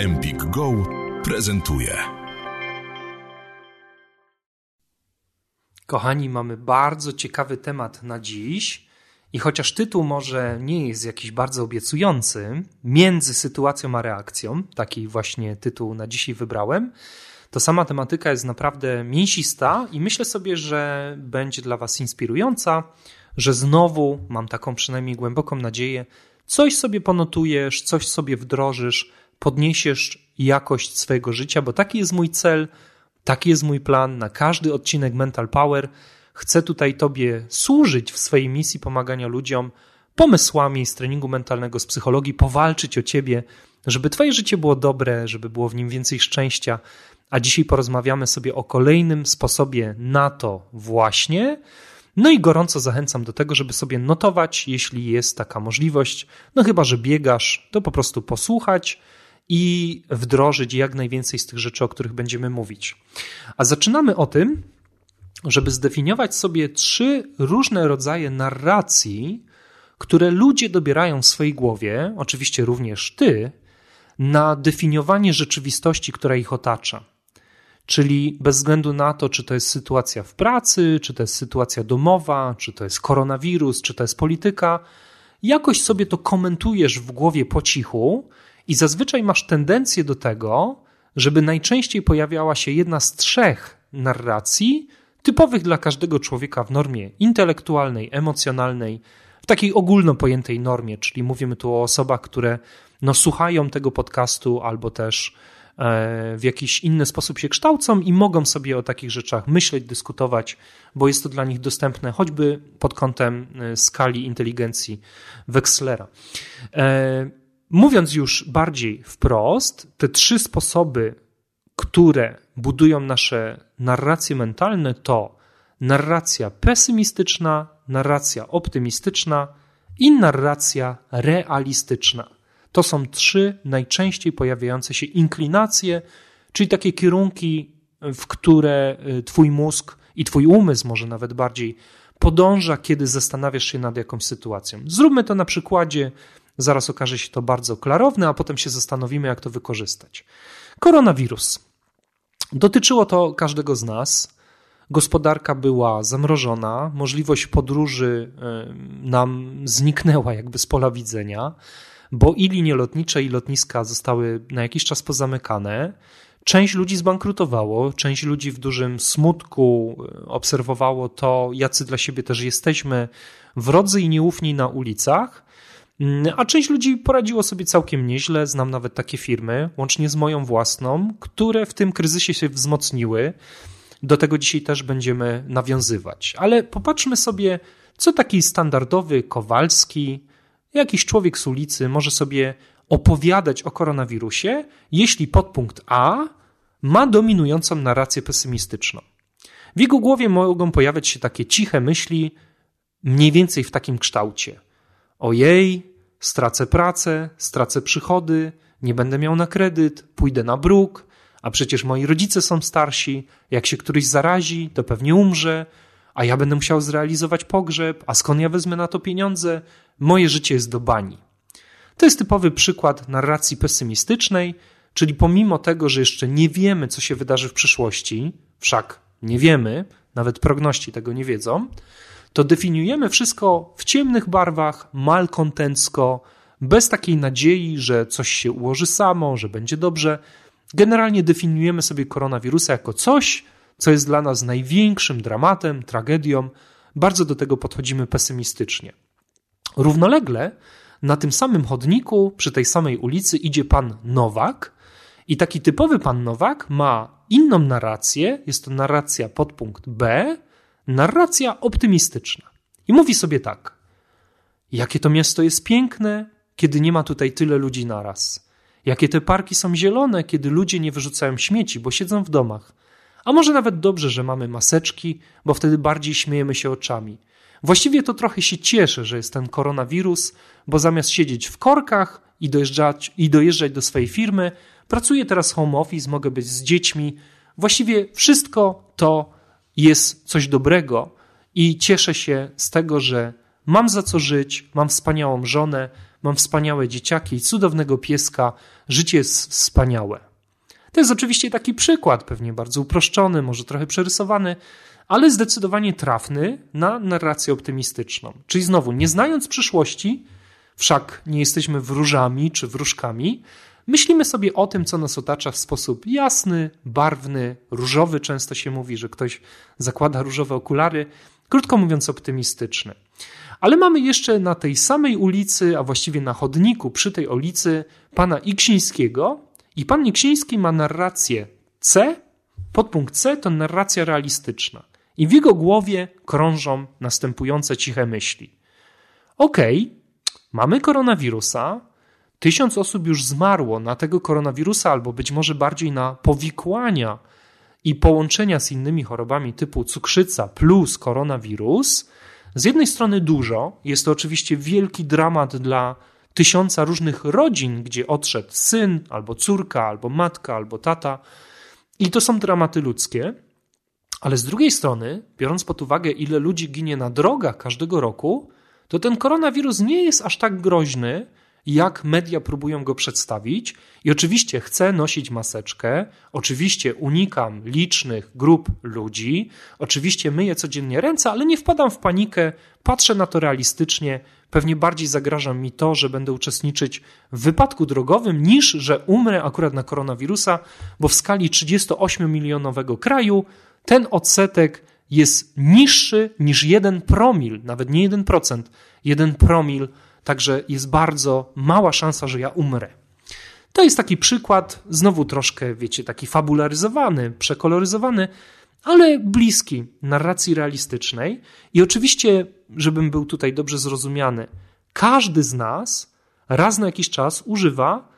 Empik Go prezentuje. Kochani, mamy bardzo ciekawy temat na dziś. I chociaż tytuł może nie jest jakiś bardzo obiecujący, między sytuacją a reakcją, taki właśnie tytuł na dzisiaj wybrałem, to sama tematyka jest naprawdę mięsista i myślę sobie, że będzie dla Was inspirująca, że znowu mam taką przynajmniej głęboką nadzieję, coś sobie ponotujesz, coś sobie wdrożysz, podniesiesz jakość swojego życia, bo taki jest mój cel, taki jest mój plan na każdy odcinek Mental Power. Chcę tutaj Tobie służyć w swojej misji pomagania ludziom pomysłami z treningu mentalnego, z psychologii, powalczyć o Ciebie, żeby Twoje życie było dobre, żeby było w nim więcej szczęścia. A dzisiaj porozmawiamy sobie o kolejnym sposobie na to właśnie. No i gorąco zachęcam do tego, żeby sobie notować, jeśli jest taka możliwość. No chyba, że biegasz, to po prostu posłuchać i wdrożyć jak najwięcej z tych rzeczy, o których będziemy mówić. A zaczynamy o tym, żeby zdefiniować sobie trzy różne rodzaje narracji, które ludzie dobierają w swojej głowie, oczywiście również ty, na definiowanie rzeczywistości, która ich otacza. Czyli bez względu na to, czy to jest sytuacja w pracy, czy to jest sytuacja domowa, czy to jest koronawirus, czy to jest polityka, jakoś sobie to komentujesz w głowie po cichu i zazwyczaj masz tendencję do tego, żeby najczęściej pojawiała się jedna z trzech narracji, typowych dla każdego człowieka w normie intelektualnej, emocjonalnej, w takiej ogólno pojętej normie, czyli mówimy tu o osobach, które no, słuchają tego podcastu albo też e, w jakiś inny sposób się kształcą i mogą sobie o takich rzeczach myśleć, dyskutować, bo jest to dla nich dostępne choćby pod kątem e, skali inteligencji Wexlera. Mówiąc już bardziej wprost, te trzy sposoby, które budują nasze narracje mentalne, to narracja pesymistyczna, narracja optymistyczna i narracja realistyczna. To są trzy najczęściej pojawiające się inklinacje, czyli takie kierunki, w które y, Twój mózg i Twój umysł, może nawet bardziej, podąża, kiedy zastanawiasz się nad jakąś sytuacją. Zróbmy to na przykładzie, zaraz okaże się to bardzo klarowne, a potem się zastanowimy, jak to wykorzystać. Koronawirus. Dotyczyło to każdego z nas. Gospodarka była zamrożona, możliwość podróży nam zniknęła jakby z pola widzenia bo i linie lotnicze, i lotniska zostały na jakiś czas pozamykane. Część ludzi zbankrutowało, część ludzi w dużym smutku e, obserwowało to, jacy dla siebie też jesteśmy wrodzy i nieufni na ulicach. Mm, a część ludzi poradziło sobie całkiem nieźle. Znam nawet takie firmy, łącznie z moją własną, które w tym kryzysie się wzmocniły. Do tego dzisiaj też będziemy nawiązywać. Ale popatrzmy sobie, co taki standardowy Kowalski, Jakiś człowiek z ulicy może sobie opowiadać o koronawirusie, jeśli podpunkt A ma dominującą narrację pesymistyczną. W jego głowie mogą pojawiać się takie ciche myśli, mniej więcej w takim kształcie. Ojej, stracę pracę, stracę przychody, nie będę miał na kredyt, pójdę na bruk, a przecież moi rodzice są starsi, jak się któryś zarazi, to pewnie umrze, a ja będę musiał zrealizować pogrzeb, a skąd ja wezmę na to pieniądze? Moje życie jest do bani. To jest typowy przykład narracji pesymistycznej, czyli pomimo tego, że jeszcze nie wiemy, co się wydarzy w przyszłości, wszak nie wiemy, nawet progności tego nie wiedzą, to definiujemy wszystko w ciemnych barwach, malkontencko, bez takiej nadziei, że coś się ułoży samo, że będzie dobrze. Generalnie definiujemy sobie koronawirusa jako coś, co jest dla nas największym dramatem, tragedią. Bardzo do tego podchodzimy pesymistycznie. Równolegle na tym samym chodniku, przy tej samej ulicy idzie pan Nowak i taki typowy pan Nowak ma inną narrację, jest to narracja podpunkt B, narracja optymistyczna. I mówi sobie tak: Jakie to miasto jest piękne, kiedy nie ma tutaj tyle ludzi naraz. Jakie te parki są zielone, kiedy ludzie nie wyrzucają śmieci, bo siedzą w domach. A może nawet dobrze, że mamy maseczki, bo wtedy bardziej śmiejemy się oczami. Właściwie to trochę się cieszę, że jest ten koronawirus, bo zamiast siedzieć w korkach i dojeżdżać, i dojeżdżać do swojej firmy, pracuję teraz home office, mogę być z dziećmi. Właściwie wszystko to jest coś dobrego i cieszę się z tego, że mam za co żyć, mam wspaniałą żonę, mam wspaniałe dzieciaki i cudownego pieska, życie jest wspaniałe. To jest oczywiście taki przykład, pewnie bardzo uproszczony, może trochę przerysowany, ale zdecydowanie trafny na narrację optymistyczną. Czyli znowu, nie znając przyszłości, wszak nie jesteśmy wróżami czy wróżkami, myślimy sobie o tym, co nas otacza w sposób jasny, barwny, różowy. Często się mówi, że ktoś zakłada różowe okulary, krótko mówiąc, optymistyczny. Ale mamy jeszcze na tej samej ulicy, a właściwie na chodniku przy tej ulicy, pana Iksińskiego, i pan Iksiński ma narrację C. Podpunkt C to narracja realistyczna. I w jego głowie krążą następujące ciche myśli. Okej, okay, mamy koronawirusa, tysiąc osób już zmarło na tego koronawirusa, albo być może bardziej na powikłania i połączenia z innymi chorobami typu cukrzyca plus koronawirus. Z jednej strony dużo, jest to oczywiście wielki dramat dla tysiąca różnych rodzin, gdzie odszedł syn, albo córka, albo matka, albo tata. I to są dramaty ludzkie. Ale z drugiej strony, biorąc pod uwagę, ile ludzi ginie na drogach każdego roku, to ten koronawirus nie jest aż tak groźny, jak media próbują go przedstawić. I oczywiście chcę nosić maseczkę, oczywiście unikam licznych grup ludzi, oczywiście myję codziennie ręce, ale nie wpadam w panikę, patrzę na to realistycznie. Pewnie bardziej zagraża mi to, że będę uczestniczyć w wypadku drogowym, niż że umrę akurat na koronawirusa, bo w skali 38-milionowego kraju ten odsetek jest niższy niż 1 promil, nawet nie 1%, 1 promil Także jest bardzo mała szansa, że ja umrę. To jest taki przykład, znowu troszkę, wiecie, taki fabularyzowany, przekoloryzowany, ale bliski narracji realistycznej. I oczywiście, żebym był tutaj dobrze zrozumiany, każdy z nas raz na jakiś czas używa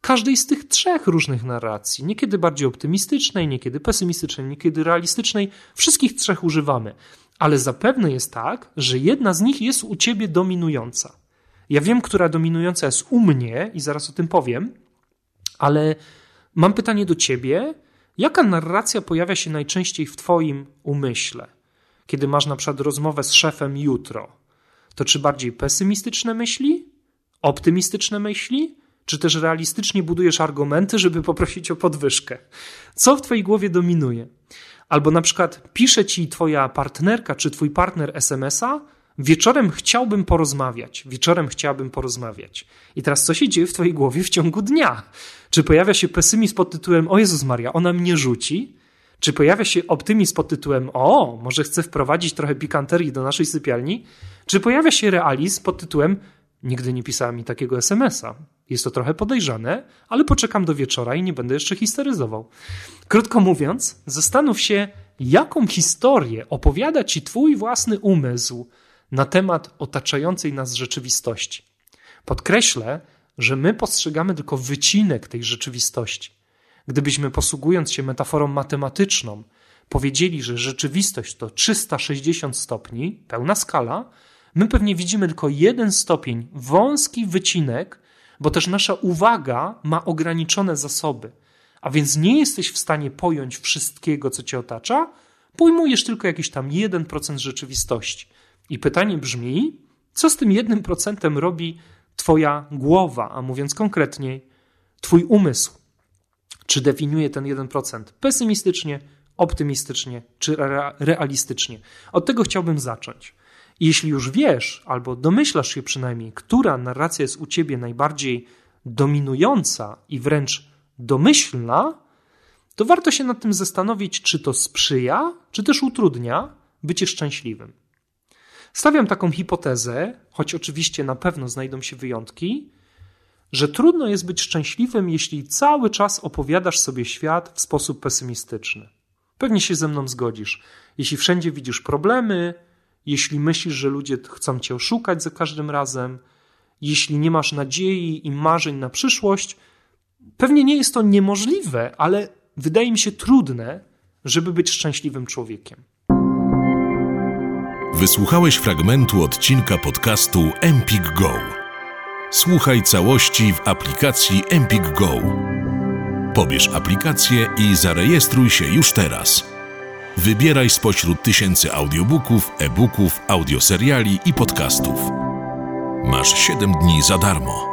każdej z tych trzech różnych narracji. Niekiedy bardziej optymistycznej, niekiedy pesymistycznej, niekiedy realistycznej. Wszystkich trzech używamy. Ale zapewne jest tak, że jedna z nich jest u ciebie dominująca. Ja wiem, która dominująca jest u mnie i zaraz o tym powiem, ale mam pytanie do ciebie. Jaka narracja pojawia się najczęściej w twoim umyśle? Kiedy masz na przykład rozmowę z szefem jutro, to czy bardziej pesymistyczne myśli, optymistyczne myśli, czy też realistycznie budujesz argumenty, żeby poprosić o podwyżkę? Co w twojej głowie dominuje? Albo na przykład pisze ci twoja partnerka czy twój partner SMS-a, Wieczorem chciałbym porozmawiać, wieczorem chciałbym porozmawiać. I teraz co się dzieje w twojej głowie w ciągu dnia? Czy pojawia się pesymizm pod tytułem O Jezus Maria, ona mnie rzuci? Czy pojawia się optymizm pod tytułem O, może chcę wprowadzić trochę pikanterii do naszej sypialni? Czy pojawia się realizm pod tytułem Nigdy nie pisała mi takiego SMS-a. Jest to trochę podejrzane, ale poczekam do wieczora i nie będę jeszcze histeryzował. Krótko mówiąc, zastanów się, jaką historię opowiada ci twój własny umysł na temat otaczającej nas rzeczywistości. Podkreślę, że my postrzegamy tylko wycinek tej rzeczywistości. Gdybyśmy posługując się metaforą matematyczną, powiedzieli, że rzeczywistość to 360 stopni, pełna skala, my pewnie widzimy tylko jeden stopień, wąski wycinek, bo też nasza uwaga ma ograniczone zasoby. A więc nie jesteś w stanie pojąć wszystkiego, co cię otacza, pojmujesz tylko jakiś tam 1% rzeczywistości. I pytanie brzmi, co z tym jednym procentem robi Twoja głowa, a mówiąc konkretniej, Twój umysł? Czy definiuje ten 1% pesymistycznie, optymistycznie czy realistycznie? Od tego chciałbym zacząć. Jeśli już wiesz, albo domyślasz się przynajmniej, która narracja jest u ciebie najbardziej dominująca i wręcz domyślna, to warto się nad tym zastanowić, czy to sprzyja, czy też utrudnia bycie szczęśliwym. Stawiam taką hipotezę, choć oczywiście na pewno znajdą się wyjątki, że trudno jest być szczęśliwym, jeśli cały czas opowiadasz sobie świat w sposób pesymistyczny. Pewnie się ze mną zgodzisz. Jeśli wszędzie widzisz problemy, jeśli myślisz, że ludzie chcą cię oszukać za każdym razem, jeśli nie masz nadziei i marzeń na przyszłość, pewnie nie jest to niemożliwe, ale wydaje mi się trudne, żeby być szczęśliwym człowiekiem. Wysłuchałeś fragmentu odcinka podcastu Empik Go. Słuchaj całości w aplikacji Empik Go. Pobierz aplikację i zarejestruj się już teraz. Wybieraj spośród tysięcy audiobooków, e-booków, audioseriali i podcastów. Masz 7 dni za darmo.